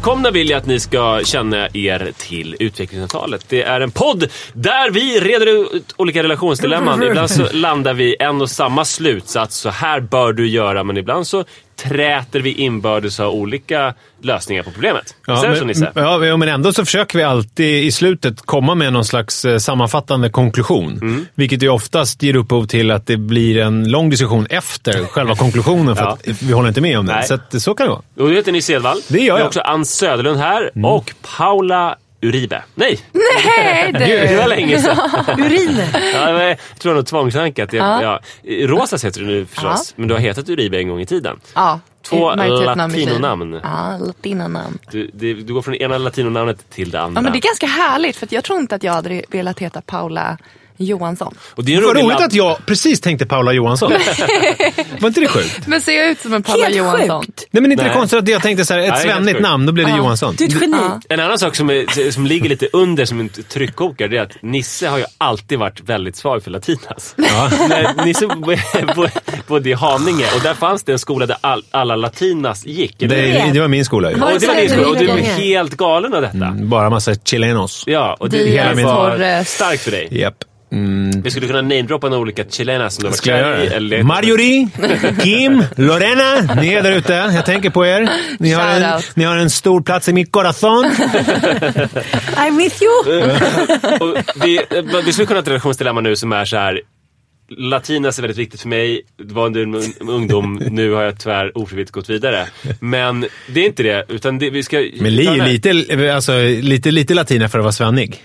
välkomna vill jag att ni ska känna er till Utvecklingssamtalet. Det är en podd där vi reder ut olika relationsdilemman. Ibland så landar vi en och samma slutsats. Så här bör du göra. Men ibland så träter vi inbördes och har olika lösningar på problemet. Det så Nisse? Ja, ja, men ändå så försöker vi alltid i slutet komma med någon slags eh, sammanfattande konklusion. Mm. Vilket ju oftast ger upphov till att det blir en lång diskussion efter själva konklusionen för Ja. att vi håller inte med om det. Så att, så kan det vara. Och du heter Nisse Edvall. Det gör Vi har jag. också Ann Söderlund här och Paula Uribe. Nej, Nej det var du! länge sedan. Uriner. Ja, men jag tror nog tvångstanke. Jag, ja. Rosas heter du nu förstås, Ja. men du har hetat Uribe en gång i tiden. Ja, Två mitt liv. latinonamn. Ja, latinonamn. Du, det, du går från det ena latinonamnet till det andra. Ja, men det är ganska härligt för jag tror inte att jag hade velat heta Paula Johansson. och det är Vad rolig roligt att jag precis tänkte Paula Johansson. var inte det sjukt? Men ser jag ut som en Paula Helt Johansson? sjukt. Nej, men inte Nej. det konstigt att jag tänkte så här, ett svennigt namn, då blir det Johansson. Du är ett geni. Ja. En annan sak som, är, som ligger lite under som en tryckkokare, det är att Nisse har ju alltid varit väldigt svag för latinas. Ja. När Nisse bo- bo- bodde i Haninge och där fanns det en skola där all, alla latinas gick. hur? Det, det var min skola ju. Och det var din skola och du var länge? helt galen av detta. Mm, Bara massa chilenos. Ja, och det, Diaz hela min var starkt för dig. Japp. Mm. Vi skulle kunna namedroppa några olika chilenas som du har varit kär i. Marjorie, Kim, Lorena. Ni är där ute. Jag tänker på er. Ni har, en, ni har en stor plats i mitt corazon. I'm with you. Och vi, vi skulle kunna ha ett relationsdilemma nu som är så här. Latinas är väldigt viktigt för mig. Det var under en ungdom. Nu har jag tyvärr ofrivilligt gått vidare. Men det är inte det. Utan det, vi ska... Men li, lite, alltså, lite, lite latina för att vara svennig.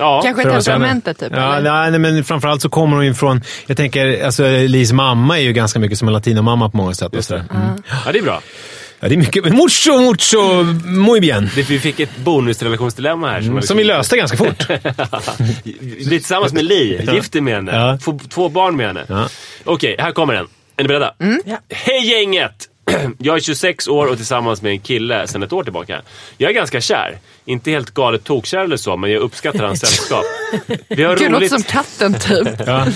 Ja. Kanske temperamentet typ? Ja, eller? nej, nej, men framförallt så kommer hon ju från... Jag tänker, alltså Lis mamma är ju ganska mycket som en latinomamma på många sätt. Och Just så det. där. Mm. ja, det är bra. Ja, det är mycket... Mucho, mucho, muy bien. Det, vi fick ett bonusrelationsdilemma här. Som, var Som vi löste ganska fort. Bli tillsammans med Li, gift dig med henne, Ja. få två barn med henne. Ja. Okej, här kommer den. Är ni beredda? Ja. Hej gänget! Jag är 26 år och tillsammans med en kille sedan ett år tillbaka. Jag är ganska kär. Inte helt galet tokkär eller så, men jag uppskattar hans sällskap. Vi har, Gud, roligt, som katten typ. Ja.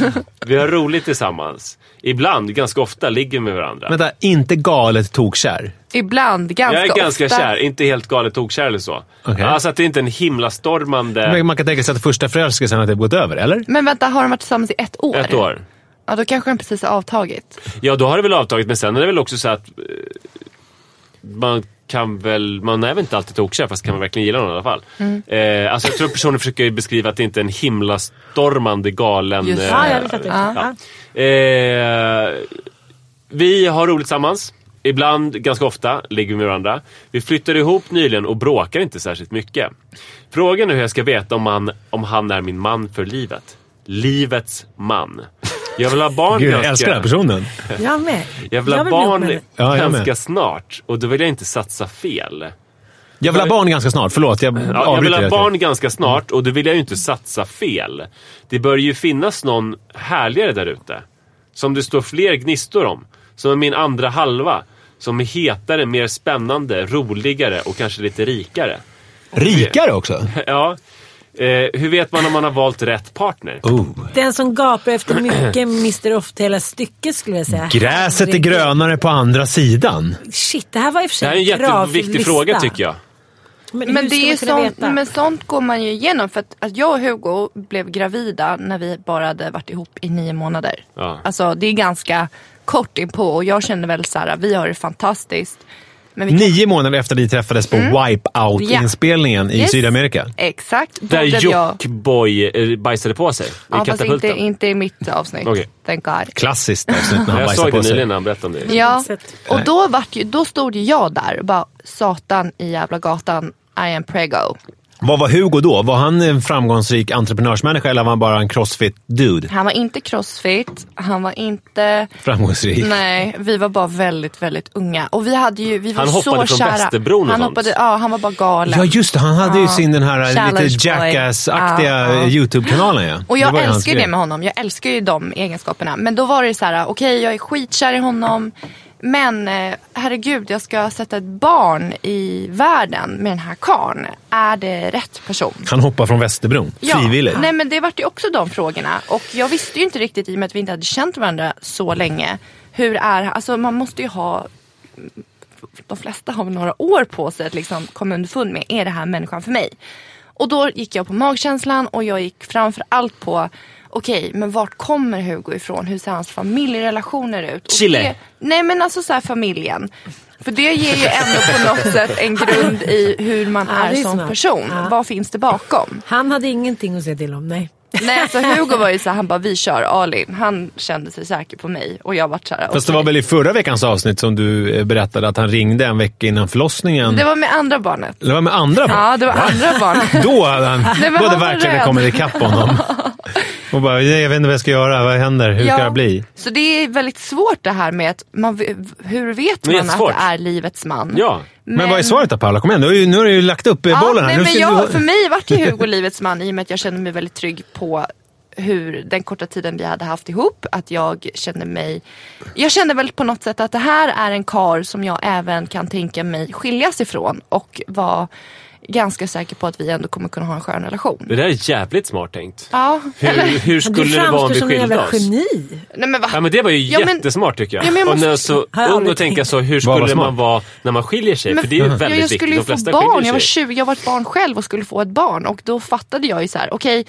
vi har roligt tillsammans. Ibland, ganska ofta, ligger vi med varandra. Vänta, inte galet tokkär. Ibland, ganska jag är ganska ofta. kär, inte helt galet tokkär eller så. Okej. Alltså att det inte är en himlastormande... Men Man kan tänka sig att första förälskelsen har typ gått över, eller? Men vänta, har de varit tillsammans i ett år? Ett år. Ja, då kanske den precis har avtagit. Ja, då har det väl avtagit, men sen är det väl också så att eh, man kan väl, man är väl inte alltid tokkär fast kan man verkligen gilla någon i alla fall. Mm. Eh, alltså jag tror personen försöker beskriva att det inte är en himlastormande galen... Just eh, Ja, jag. Ja. Ja. Eh, vi har roligt tillsammans. Ibland, ganska ofta, ligger vi med varandra. Vi flyttade ihop nyligen och bråkar inte särskilt mycket. Frågan är hur jag ska veta om han, om han är min man för livet. Livets man. Jag vill ha barn Gud, jag ganska... älskar den här personen. Jag med. Jag vill ha vill bli ihop barn. Ja, jag ganska med. snart och då vill jag inte satsa fel. Jag vill ha barn ganska snart. Förlåt, jag Ja, jag vill ha barn ganska snart och då vill jag ju inte satsa fel. Det bör ju finnas någon härligare där ute. Som det står fler gnistor om. Som är min andra halva. Som är hetare, mer spännande, roligare och kanske lite rikare. Rikare också? Ja. Eh, hur vet man om man har valt rätt partner? Oh. Den som gapar efter mycket mister ofta hela stycket skulle jag säga. Gräset är grönare på andra sidan. Shit, det här var i och för Det sig här är en jätteviktig lista. fråga tycker jag. Men, Men, det är sånt, men sånt går man ju igenom. För att, att jag och Hugo blev gravida när vi bara hade varit ihop i nio månader. Ja. Alltså det är ganska kort inpå och jag kände väl så här, vi har det fantastiskt. Kan- Nio månader efter ni träffades på Wipeout-inspelningen i Yes. Sydamerika. Exakt. Där blev jag... Jockboy eh, bajsade på sig i Ja, fast katapulten. inte, inte i mitt avsnitt. Okej. Thank God. Klassiskt avsnitt när han Jag bajsar såg det på sig. nyligen när han berättade om det. Ja, och då, vart ju, då stod ju jag där och bara satan i jävla gatan, I am prego. Vad var Hugo då? Var han en framgångsrik entreprenörsmänniska eller var han bara en crossfit-dude? Han var inte crossfit, han var inte... Framgångsrik. Nej, vi var bara väldigt, väldigt unga. Och vi hade ju, vi var Han så hoppade från kära. Västerbron och han sånt. hoppade, Ja, han var bara galen. Ja just det, han hade ju Ja. sin den här Challenge lite. Jackass-aktiga Ja, ja. YouTube-kanalen ja. Och jag ju älskar ju det med honom. Jag älskar ju de egenskaperna. Men då var det så här, okej jag är skitkär i honom. Men eh, herregud, jag ska sätta ett barn i världen med den här karln. Är det rätt person? Han hoppar från Västerbron, frivilligt. Nej men det vart ju också de frågorna. Och jag visste ju inte riktigt i och med att vi inte hade känt varandra så länge. Hur är Alltså man måste ju ha de flesta har några år på sig att liksom komma underfund med, är det här människan för mig? Och då gick jag på magkänslan och jag gick framför allt på Okej, men vart kommer Hugo ifrån? Hur ser hans familjerelationer ut? Och Chile. Det, nej men alltså så här familjen. För det ger ju ändå på något sätt en grund i hur man Ja, är är som smart. person. Ja. Vad finns det bakom? Han hade ingenting att säga till om, nej. Nej alltså Hugo var ju så här, han bara vi kör Alin. Han kände sig säker på mig och jag vart så här, Fast det var väl i förra veckans avsnitt som du eh, berättade att han ringde en vecka innan förlossningen. Det var med andra barnet. Det var med andra barn. Ja, det var andra barnet. Då hade han, Nej, då hade verkligen kommit ikapp honom. Och bara, jag vet inte vad jag ska göra. Vad händer? Hur ska det bli? Så det är väldigt svårt det här med att man, hur vet man att det är livets man? Ja. Men, vad är svaret då Paula? Kom igen, nu har du ju lagt upp ja, bollen här. nej, men jag, du... för mig vart ju Hugo livets man i och med att jag kände mig väldigt trygg på hur den korta tiden vi hade haft ihop, att jag kände mig... Jag kände väl på något sätt att det här är en kar som jag även kan tänka mig skiljas ifrån och var ganska säker på att vi ändå kommer kunna ha en skön relation. Det där är jävligt smart tänkt. Ja, Hur, eller? hur Du skulle det vara om framstår vi som en skilde jävla oss? geni. Nej, men va? Ja men det var ju Ja, men- jättesmart tycker jag. Ja, men jag och när måste- så jag ung och tänka så, hur var skulle smart? man vara när man skiljer sig? Men- För det är ju väldigt jag skulle viktigt. ju få barn, jag var sig. 20, jag var ett barn själv och skulle få ett barn och då fattade jag ju så här: okej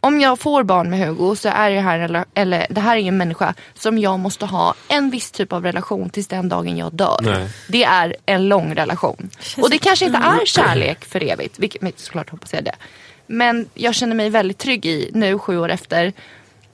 om jag får barn med Hugo så är det här, eller, eller, det här är en människa som jag måste ha en viss typ av relation tills den dagen jag dör. Nej. Det är en lång relation. Och det kanske inte är kärlek för evigt, vilket såklart hoppas jag det. Men jag känner mig väldigt trygg i nu sju år efter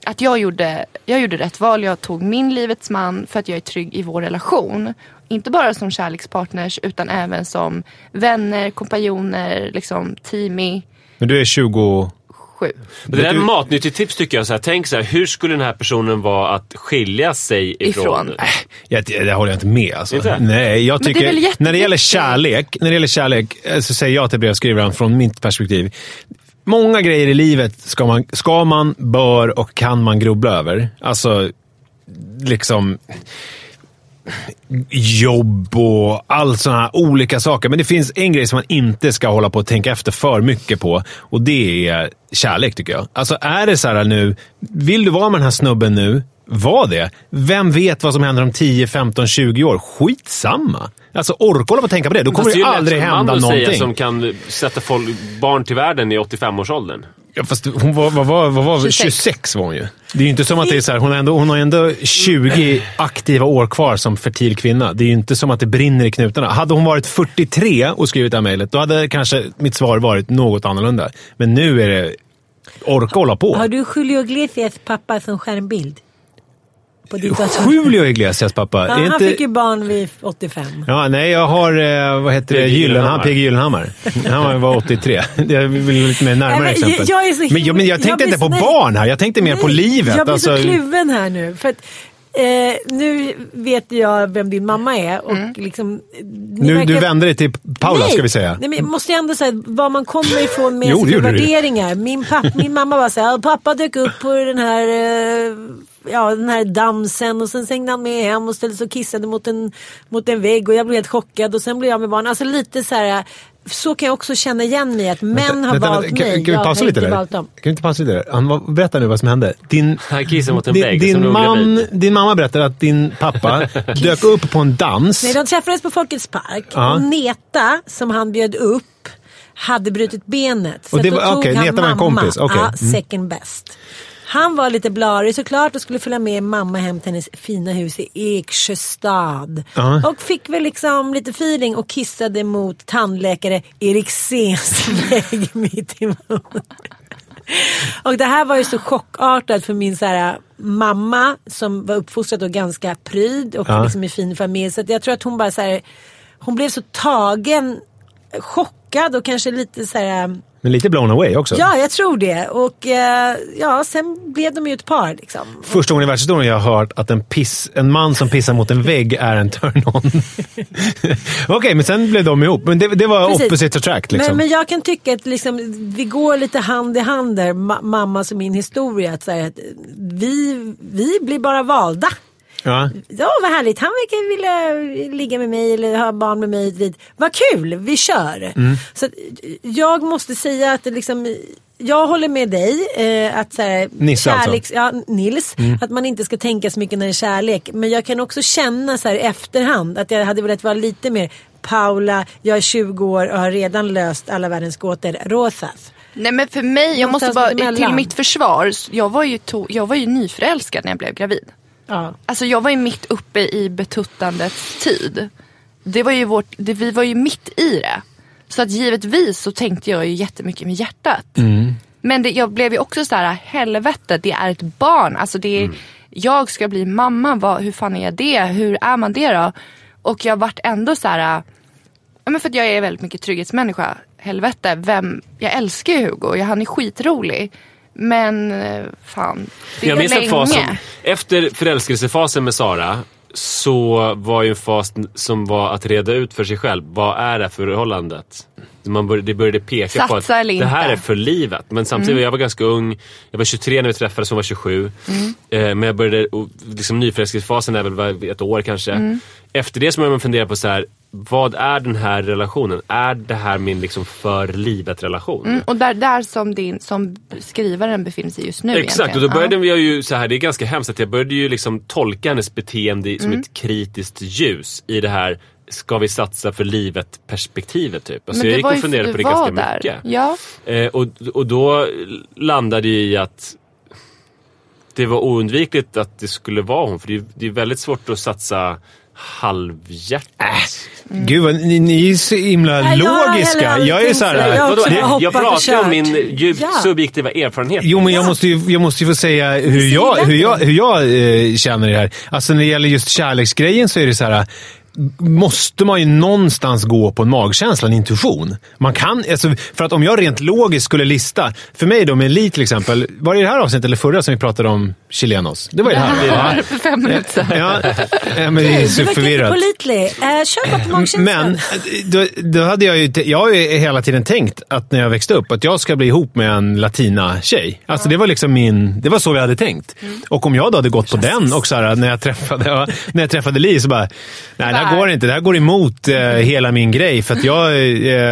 att jag gjorde, jag gjorde rätt val. Jag tog min livets man för att jag är trygg i vår relation. Inte bara som kärlekspartners utan även som vänner, kompanjoner, liksom teamy. Men du är 20... Sju. Men det där är du- matnyttigt tips tycker jag. Så här, tänk så här, hur skulle den här personen vara att skilja sig ifrån? Ifrån. Jag, det, det håller jag inte med. Alltså. Inte? Nej, jag Men det tycker, väl jätteviktigt. när det gäller kärlek, när det gäller kärlek eh, så säger jag till brevskrivaren från mitt perspektiv. Många grejer i livet ska man, ska man, bör och kan man grubbla över. Alltså, liksom jobb och all sådana här olika saker. Men det finns en grej som man inte ska hålla på och tänka efter för mycket på och det är kärlek tycker jag. Alltså är det så här nu, vill du vara med den här snubben nu, var det. Vem vet vad som händer om 10, 15, 20 år? Skitsamma! Alltså orka hålla på och tänka på det. Då kommer det ju aldrig hända man att någonting. Säga, som kan sätta folk, barn till världen i 85-årsåldern. Ja, fast hon var, vad var, vad var, 26. 26 var hon ju. Det är ju inte som att det är så här, hon, har ändå, hon har ändå 20 aktiva år kvar som fertil kvinna. Det är ju inte som att det brinner i knutarna. Hade hon varit 43 och skrivit det här mejlet, då hade kanske mitt svar varit något annorlunda. Men nu är det orka hålla på. Har du Julio Iglesias pappa som skärmbild? På ditt dator? Julio Iglesias pappa. Ja, är han inte... fick ju barn vid 85. Ja, nej, jag har, eh, vad heter det, P.G. Gyllenhammar. PG Gyllenhammar. Han var 83. Jag vill lite mer närmare Nej, men exempel. jag är så men, jag, men jag tänkte jag inte på nej. barn här. Jag tänkte mer på Nej, livet. Jag blir alltså, så kluven här nu. För att, eh, nu vet jag vem din mamma är. Och liksom, ni nu, verkar- Du vände dig till Paula, Nej. ska vi säga. Nej, men jag måste ju ändå säga var man kommer ifrån med Jo, sina värderingar. Min, papp, min mamma var så här, pappa dök upp på den här, eh, ja, den här damsen och sen hängde han med hem och ställde sig och kissade mot en, mot en vägg och jag blev helt chockad och sen blev jag med barn. Alltså lite så här, så kan jag också känna igen mig att män har Vänta, valt vänta, kan, mig. kan vi jag pausa lite inte där? Kan vi inte pausa lite där? Han var, berätta nu vad som hände. Din, Han kissade mot en din, vägg din, som låg man, din mamma berättade att din pappa dök upp på en dans. Nej, de träffades på Folkets park Ja. och Neta som han bjöd upp hade brutit benet. Så Och det då var- tog okej, han Neta var en mamma. kompis, okej. Ja, Mm. second best. Han var lite blarig såklart och skulle följa med mamma hem till hennes fina hus i Eksjöstad. Ja. Och fick väl liksom lite feeling och kissade mot tandläkare Eriksens vägg mitt emot. Och det här var ju så chockartat för min så här, mamma som var uppfostrad och ganska pryd och Ja. liksom i fin familj. Så jag tror att hon bara så här, hon blev så tagen, chockad och kanske lite så här, Men lite blown away också. ja jag tror det. Och eh, ja, sen blev de ju ett par liksom. Första gången i världshistorien jag har hört att en, piss, en man som pissar mot en vägg är en turn-on. Okej, men sen blev de ihop. Men det, det var Precis. opposite attract liksom. Men, men jag kan tycka att liksom, vi går lite hand i hand där, ma- mammas och min historia. Att, säga att vi, vi blir bara valda. Ja. Ja, vad härligt. Han verkar vilja ligga med mig eller ha barn med mig. Dit. Vad kul, vi kör. Mm. Så jag måste säga att det liksom, jag håller med dig. Eh, att så här, Nisse alltså. kärleks, ja, Nils. Att man inte ska tänka så mycket när det är kärlek. Men jag kan också känna så här i efterhand att jag hade velat vara lite mer Paula, jag är 20 år och har redan löst alla världens gåtor. Rosas. Nej men för mig, jag måste bara, till mitt försvar, jag var, ju to, jag var ju nyförälskad när jag blev gravid. Ja. Alltså jag var ju mitt uppe i betuttandets tid. Det var ju vårt, det, vi var ju mitt i det. Så att givetvis så tänkte jag ju jättemycket med hjärtat. Men det, jag blev ju också så här, helvete det är ett barn. Alltså det är, Jag ska bli mamma, vad, hur fan är jag det? Hur är man det då? Och jag vart ändå så här, ja, men för att jag är väldigt mycket trygghetsmänniska. Helvete, vem, jag älskar ju Hugo, jag, han är skitrolig. Men eh, fan, det är Jag minns länge. den fasen. Efter förälskelsefasen med Sara så var ju en fas som var att reda ut för sig själv. Vad är det för förhållandet? Man började, det började peka på att Satsa det här är för livet. Men samtidigt, jag var ganska ung. Jag var 23 när vi träffades, hon var 27. Eh, men jag började, liksom nyförälskelsefasen är väl ett år kanske. Efter det så började man fundera på så här. Vad är den här relationen? Är det här min liksom för livet relation? Mm, och där, där som, din, som skrivaren befinner sig just nu Exakt, och egentligen. då började ja. jag ju så här, det är ganska hemskt att jag började ju liksom tolka hennes beteende i- som Mm. ett kritiskt ljus i det här Ska vi satsa för livet perspektivet typ? Alltså jag gick och funderade på det ganska där. mycket. Ja. Eh, och, och då landade jag i att det var oundvikligt att det skulle vara hon. För det är, det är väldigt svårt att satsa halvhjärtat. Gud, vad, ni, ni är så himla Nej, jag logiska. heller aldrig Jag är så här... Jag Vadå? jag och pratar om min djup, Ja. subjektiva erfarenhet. Jo, men jag måste, ju, jag måste ju få säga hur jag, hur jag, hur jag eh, känner det här. Alltså när det gäller just kärleksgrejen så är det så här. Måste man ju någonstans gå på en magkänsla, en intuition. Man kan, alltså, för att om jag rent logiskt skulle lista, för mig då med Li till exempel, var det i det här avsnittet eller förra som vi pratade om chilenos? Det var i det här. Det här för fem minuter sedan. Ja, men det är Du så verkar förvirrat. pålitlig. Eh, kör bara på magkänslan. Men eh, då, då hade jag ju, jag har ju hela tiden tänkt att när jag växte upp att jag ska bli ihop med en latina-tjej. Alltså det var liksom min, det var så vi hade tänkt. Och om jag då hade gått på den och så här, när jag träffade, ja, när jag träffade Li så bara, nej här går inte. Det här går emot eh, hela min grej för att jag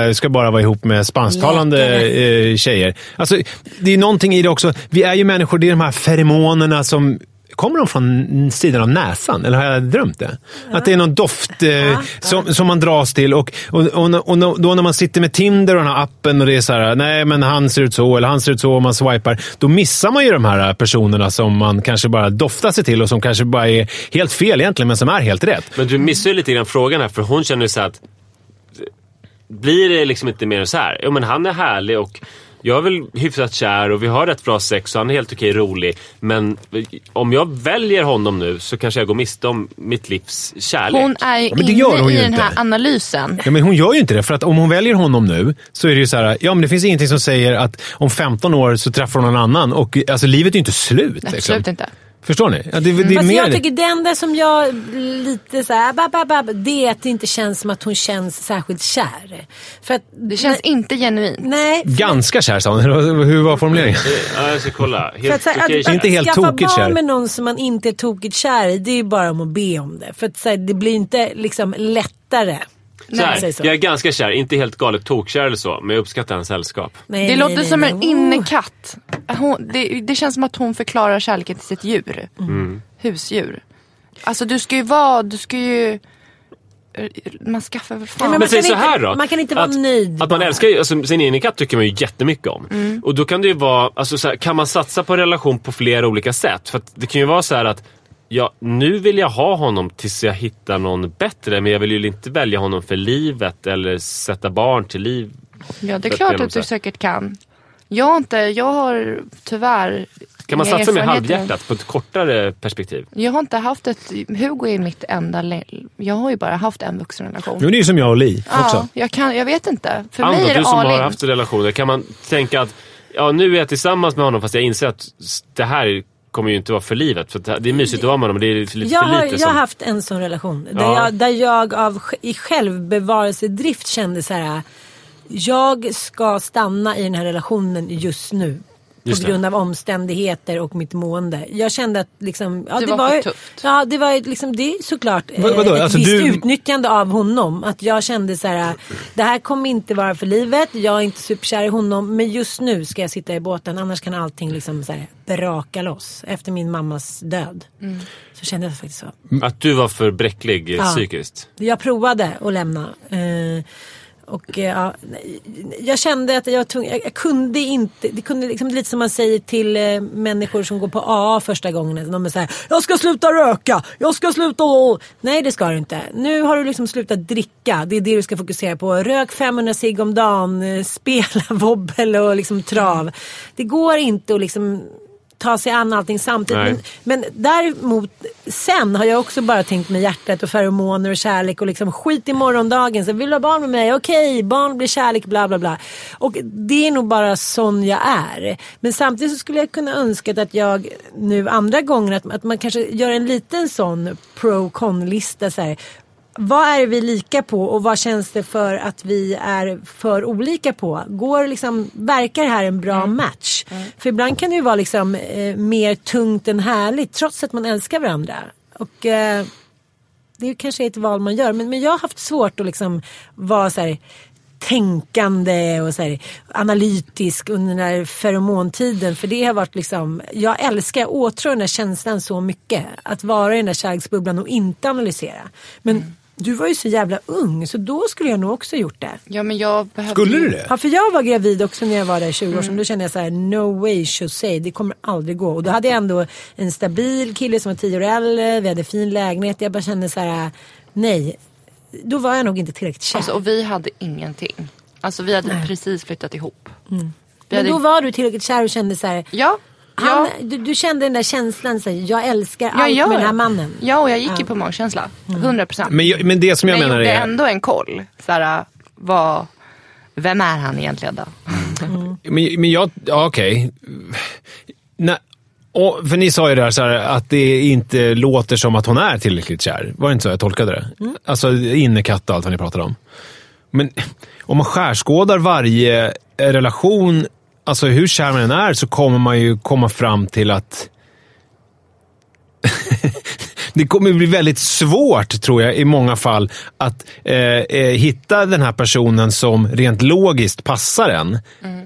eh, ska bara vara ihop med spansktalande eh, tjejer. Alltså det är någonting i det också. Vi är ju människor, det är de här feromonerna som Kommer de från sidan av näsan? Eller har jag drömt det? Att det är någon doft eh, som, som man dras till. Och, och, och, och då när man sitter med Tinder och den här appen och det är så här, nej men han ser ut så eller han ser ut så och man swipar. Då missar man ju de här personerna som man kanske bara doftar sig till och som kanske bara är helt fel egentligen men som är helt rätt. Men du missar ju lite grann frågan här för hon känner ju så att blir det liksom inte mer så här? Jo men han är härlig och jag är väl hyfsat kär och vi har rätt bra sex och han är helt okej rolig. Men om jag väljer honom nu så kanske jag går miste om mitt livs kärlek. Hon är ju Ja, men det gör inne hon i ju den här inte. analysen. Ja, men hon gör ju inte det. För att om hon väljer honom nu så är det ju så här, ja men det finns ingenting som säger att om 15 år så träffar hon någon annan. Och alltså livet är ju inte slut. Liksom. Absolut inte. Förstår ni? Ja, det, det är Fast mer jag tycker det enda som jag lite så här, bab, bab, bab, det är att det inte känns som att hon känns särskilt kär. För att, Det känns inte genuint. Nej, för, Ganska kär sa hon. Hur var formuleringen? Ja, jag ska kolla. för Helt att, så här, att, kär. Inte helt skaffa tokigt barn kär. med någon som man inte är tokigt kär i, det är ju bara om att be om det. För att så här, det blir inte liksom lättare. Så här, så. jag är ganska kär, inte helt galet tokkär eller så, men jag uppskattar hans sällskap. Nej, Det nej, låter nej, som en innekatt. Hon, det, det känns som att hon förklarar kärleken till sitt djur. Mm. Husdjur. Alltså du ska ju vara, du ska ju... Man skaffar väl fan... men Men man säg kan så inte- här då. man kan inte vara att, nöjd Att man bara. älskar alltså, sin egen katt tycker man ju jättemycket om. Mm. Och då kan det ju vara, alltså, så här, kan man satsa på en relation på flera olika sätt? För att det kan ju vara så här att Ja, nu vill jag ha honom tills jag hittar någon bättre men jag vill ju inte välja honom för livet eller sätta barn till liv. ja, det är klart att du säkert kan. Jag har inte, jag har tyvärr... Kan man satsa med halvhjärtat på ett kortare perspektiv? Jag har inte haft ett... Hugo är mitt enda... Jag har ju bara haft en vuxenrelation. Jo, det är som jag och Li också. Ja, jag, kan, jag vet inte. För Ando, mig är du det som all har in. haft relationer, kan man tänka att ja, nu är jag tillsammans med honom fast jag inser att det här kommer ju inte vara för livet. För det är mysigt att vara med honom men det är lite Jag för har, lite. jag har haft en sån relation. Där, Ja. jag, där jag av, i självbevarelsedrift kände så här. Jag ska stanna i den här relationen just nu. Just på det. grund av omständigheter och mitt mående. Jag kände att liksom, ja, Det det, var var, tufft. Ja, det var ju liksom, det är såklart Vad- vadå? eh, ett Alltså, visst du- utnyttjande av honom. Att jag kände så här, det här kommer inte vara för livet. Jag är inte superkär i honom. Men just nu ska jag sitta i båten. Annars kan allting liksom så här, braka loss. Efter min mammas död. Så kände jag faktiskt så. Att du var för bräcklig eh, Ja. psykiskt. Jag provade att lämna. Eh, och eh, ja, jag kände att jag, var tvungen- jag, jag kunde inte, det kunde liksom lite som man säger till eh, människor som går på AA första gången. De är såhär, jag ska sluta röka, jag ska sluta... Nej det ska du inte. Nu har du liksom slutat dricka, det är det du ska fokusera på. Rök 500 cigg om dagen, eh, spela wobbel och liksom trav. Det går inte att liksom ta sig an allting samtidigt. Men, men däremot, sen har jag också bara tänkt med hjärtat och feromoner och kärlek och liksom skit i morgondagen. Så vill du ha barn med mig? Okej, barn blir kärlek, bla bla bla. Och det är nog bara sån jag är. Men samtidigt så skulle jag kunna önska att jag nu andra gånger att, att man kanske gör en liten sån pro-con-lista. Så här. Vad är vi lika på och vad känns det för att vi är för olika på? Går liksom, verkar det här en bra match? För ibland kan det ju vara liksom, eh, mer tungt än härligt trots att man älskar varandra. Och eh, det är kanske ett val man gör. Men, men jag har haft svårt att liksom vara så här tänkande och så här, analytisk under den här feromontiden. För det har varit liksom, jag älskar, jag åtrår den där känslan så mycket. Att vara i den där kärleksbubblan och inte analysera. Men du var ju så jävla ung så då skulle jag nog också gjort det. Ja, men jag behövde Skulle du det? Ja, för jag var gravid också när jag var där i 20 år sedan. Då kände jag så här, no way Jose, det kommer aldrig gå. Och då hade jag ändå en stabil kille som var 10 år äldre, vi hade fin lägenhet. Jag bara kände så här, nej. Då var jag nog inte tillräckligt kär. Alltså, och vi hade ingenting. Alltså vi hade precis flyttat ihop. Vi Men hade... då var du tillräckligt kär och kände så här, Ja. Han, ja. du, du kände den där känslan, så här, jag älskar Jag allt gör med den här mannen. Ja, och jag gick ju på magkänsla. 100 procent. Men, jag, men det som jag Men jag menar gjorde är... ändå en koll. Såhär, vad, vem är han egentligen då? Men, men jag, ja, okej. Nej, och, för ni sa ju där så här, att det inte låter som att hon är tillräckligt kär. Var det inte så jag tolkade det? Alltså innekatt och allt vad ni pratade om. Men om man skärskådar varje relation, alltså hur kär man än är, så kommer man ju komma fram till att det kommer bli väldigt svårt, tror jag, i många fall att eh, eh, hitta den här personen som rent logiskt passar en.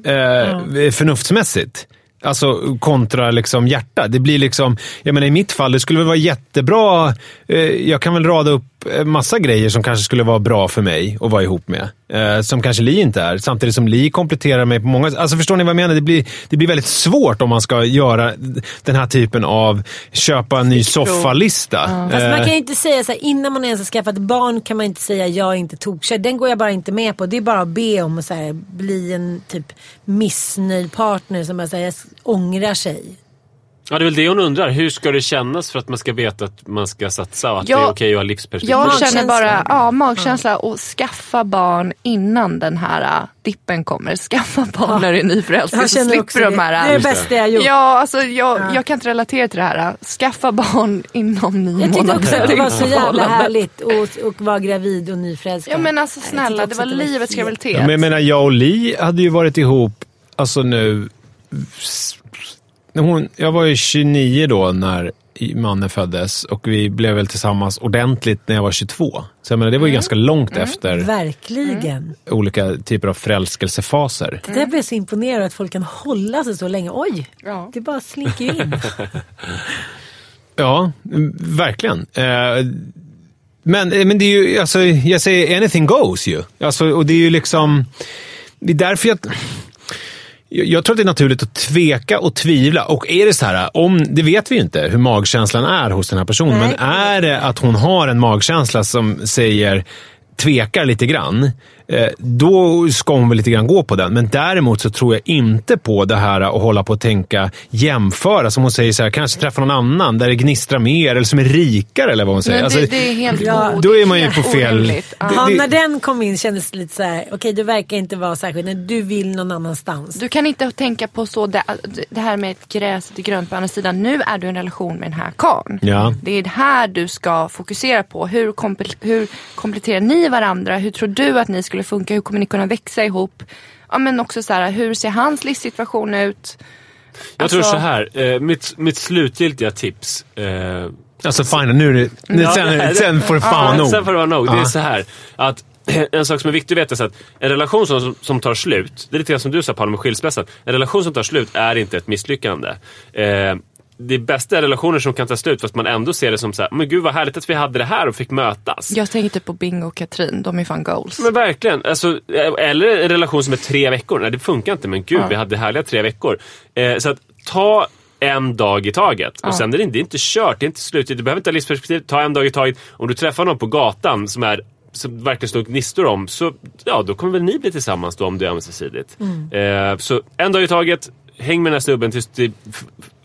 Eh, Förnuftsmässigt. Alltså kontra liksom hjärta. Det blir liksom, jag menar i mitt fall, det skulle väl vara jättebra. Eh, jag kan väl rada upp massa grejer som kanske skulle vara bra för mig att vara ihop med. Eh, som kanske Li inte är. Samtidigt som Li kompletterar mig på många... Alltså förstår ni vad jag menar? Det blir, det blir väldigt svårt om man ska göra den här typen av köpa en ny soffalista. Fast man Eh, kan ju inte säga så här, innan man ens har skaffat barn kan man inte säga jag är inte tokkär. Den går jag bara inte med på. Det är bara att be om att så här, bli en typ missnöjd partner som bara säger ångrar sig. Ja, det är väl det hon undrar. Hur ska det kännas för att man ska veta att man ska satsa och att Ja, det är okej att ha livsperspektiv? Jag känner bara ja, magkänsla och skaffa barn innan den här äh, dippen kommer. Skaffa barn när du är nyförälskad Jag så slipper det. de här... Det är äh, det bästa jag gjort. Ja, alltså jag, jag kan inte relatera till det här. äh. Skaffa barn inom nio Jag tyckte månader. också att det var så jävla härligt att vara gravid och nyförälskad. Ja men alltså snälla, det var livets graviditet. Ja, men jag menar, jag och Li hade ju varit ihop, alltså nu... När hon, jag var ju 29 då när mannen föddes och vi blev väl tillsammans ordentligt när jag var 22. Så jag menar, det var ju ganska långt efter Verkligen. olika typer av förälskelsefaser. Det där blev jag så imponerad att folk kan hålla sig så länge. Oj, Ja. det bara slinker ju in. Ja, mm, verkligen. Eh, men, eh, men det är ju, alltså, jag säger anything goes ju. Alltså, och det är ju liksom, det är därför jag... Jag tror att det är naturligt att tveka och tvivla. Och är det så här, om, det vet vi ju inte hur magkänslan är hos den här personen. Nej. Men är det att hon har en magkänsla som säger tvekar lite grann, då ska hon väl lite grann gå på den. Men däremot så tror jag inte på det här att hålla på och tänka jämföra. Som hon säger, så här, kanske träffa någon annan där det gnistrar mer eller som är rikare. Eller vad hon säger. Men Alltså, det, det är helt Ja, då är man ju på fel-. Ja. Det- Ja, när den kom in kändes det lite så här, okej du verkar inte vara särskilt, när du vill någon annanstans. Du kan inte tänka på så det, det här med ett gräs är grönt på andra sidan. Nu är du i en relation med den här karln. Ja. Det är det här du ska fokusera på. Hur, komple- hur kompletterar ni varandra? Hur tror du att ni skulle funka? Hur kommer ni kunna växa ihop? Ja, men också så här, hur ser hans livssituation ut? Jag tror Alltså- så här. Eh, mitt, mitt slutgiltiga tips. Eh, Alltså fine, nu är det, nu, Ja, sen, det- sen får det fan vara nog. Sen får det vara nog. Det är Ja. så här att en sak som är viktig att veta är så att en relation som, som tar slut, det är lite grann som du sa Paolo med skilsmässan. En relation som tar slut är inte ett misslyckande. Eh, det bästa är relationer som kan ta slut fast man ändå ser det som så här, men gud vad härligt att vi hade det här och fick mötas. Jag tänker typ på Bingo och Katrin, de är fan goals. Men verkligen. Alltså, eh, eller en relation som är tre veckor. Nej, det funkar inte. Men gud, vi hade härliga tre veckor. Eh, så att ta en dag i taget. Och sen är det, det är inte kört, det är inte slut. Du behöver inte ha livsperspektiv. Ta en dag i taget. Om du träffar någon på gatan som är som verkligen står gnistor om, så ja, då kommer väl ni bli tillsammans då om det är ömsesidigt. Eh, så en dag i taget. Häng med den här snubben tills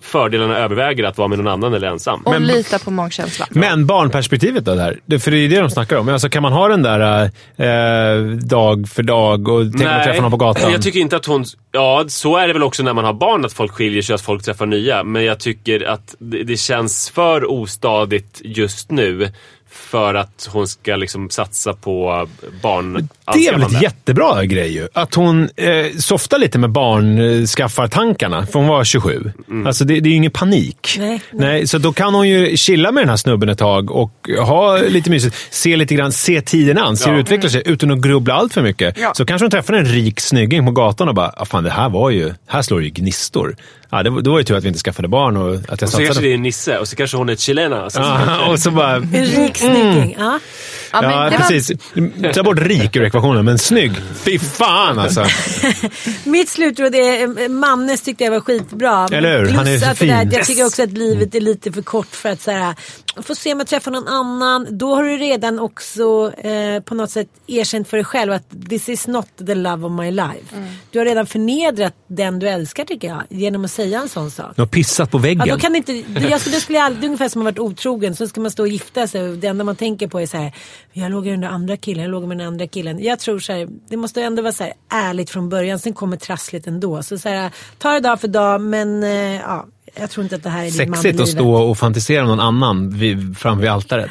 fördelarna överväger att vara med någon annan eller ensam. Och lita på magkänslan. Men barnperspektivet då där? För det är ju det de snackar om. Alltså, kan man ha den där eh, dag för dag och tänka man träffa någon på gatan? jag tycker inte att hon... Ja, så är det väl också när man har barn, att folk skiljer sig och att folk träffar nya. Men jag tycker att det, det känns för ostadigt just nu för att hon ska liksom satsa på barn det är väl ett jättebra grej ju. Att hon eh, softar lite med barnskaffartankarna, för hon var 27. Alltså det, det är ju ingen panik. Nej, Nej, så då kan hon ju chilla med den här snubben ett tag och ha lite mysigt. Se lite grann, se tiden an, se hur det Ja. utvecklar sig utan att grubbla allt för mycket. Ja. Så kanske hon träffar en rik snygging på gatan och bara, ah, fan det här var ju, här slår det ju gnistor. Ja, det, var- då var ju tur att vi inte skaffade barn och att jag Och så satsade. kanske det är Nisse och så kanske hon är chilena. Så Ja, och så bara... En rik snygging. Ja. Ja, men Ja, det var- precis. Ta bort rik ur ekvationen, men snygg. Fy fan alltså. Mitt slutråd är, eh, Mannes tyckte jag var skitbra. Eller hur? Plus Han är så att det där, fin. Jag tycker också att livet är lite för kort för att så här, få se om jag träffar någon annan. Då har du redan också eh, på något sätt erkänt för dig själv att this is not the love of my life. Mm. Du har redan förnedrat den du älskar tycker jag. Genom att säga en sån sak. De har pissat på Ja, väggen. då kan inte, det- jag skulle, det skulle aldrig, det är ungefär som att ha varit otrogen. Så ska man stå och gifta sig och det enda man tänker på är så här. Jag låg där andra killen, jag låg med den andra killen. Jag tror så här, det måste ändå vara så här ärligt från början. Sen kommer trassligt ändå. Så, så här, ta det dag för dag men eh, ja, jag tror inte att det här är i Sexigt att stå och fantisera om någon annan vid, framför vid altaret.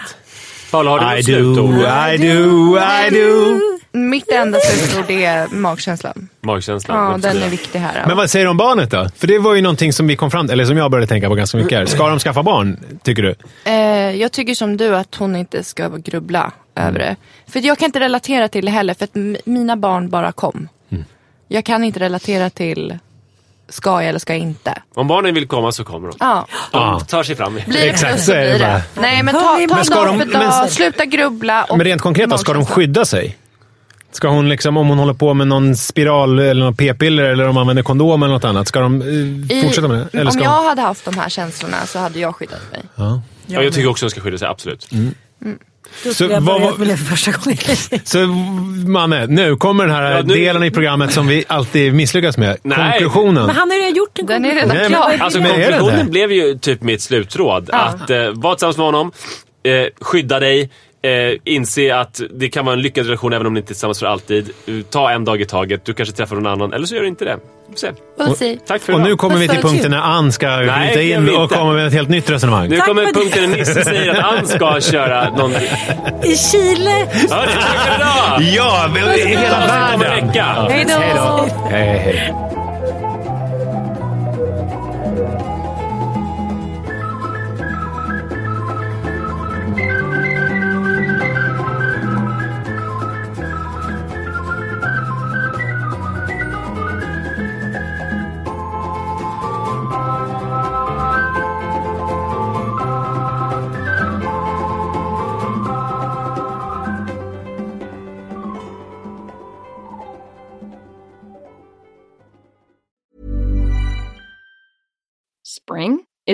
Paula, har du I något do, slutord? I do, I do. Mitt enda slutord är magkänslan. Magkänslan. Ja, den är viktig här. Men vad säger du om barnet då? För det var ju någonting som vi kom fram eller som jag började tänka på ganska mycket. här. Ska de skaffa barn, tycker du? Eh, jag tycker som du att hon inte ska grubbla över det. För jag kan inte relatera till det heller för att mina barn bara kom. Jag kan inte relatera till ska jag eller ska jag inte. Om barnen vill komma så kommer de. Ja. De Ja. tar sig fram. Blir det Exakt, så är det blir det. bara. Nej men ta, ta Men ska dag de- för dag, men- sluta grubbla. Och Men rent konkret ska de skydda sig? Ska hon liksom, om hon håller på med någon spiral eller någon p-piller eller om de använder kondom eller något annat, ska de eh, I- fortsätta med det? Eller om ska jag hon... hade haft de här känslorna så hade jag skyddat mig. ja. Ja, jag tycker också de ska skydda sig, absolut. Då Så jag vad med det för första gången. Så Manne, nu kommer den här Ja, nu- delen i programmet som vi alltid misslyckas med. Nej. Konklusionen. Men han har ju redan gjort en Den är konklusion. redan klar. Alltså konklusionen blev ju typ mitt slutråd. Att eh, vara tillsammans med honom, eh, skydda dig, eh, inse att det kan vara en lyckad relation även om ni inte är tillsammans för alltid. Ta en dag i taget, du kanske träffar någon annan, eller så gör du inte det. Pussy. Tack för Och idag. nu kommer vi till punkten när Ann ska bryta det in och komma med ett helt nytt resonemang. Nu Tack kommer det. punkten när Nisse säger att Ann ska köra någon... Ja, I Chile. tack för idag! Ja, men i hela världen! Hej då! Hej, hej.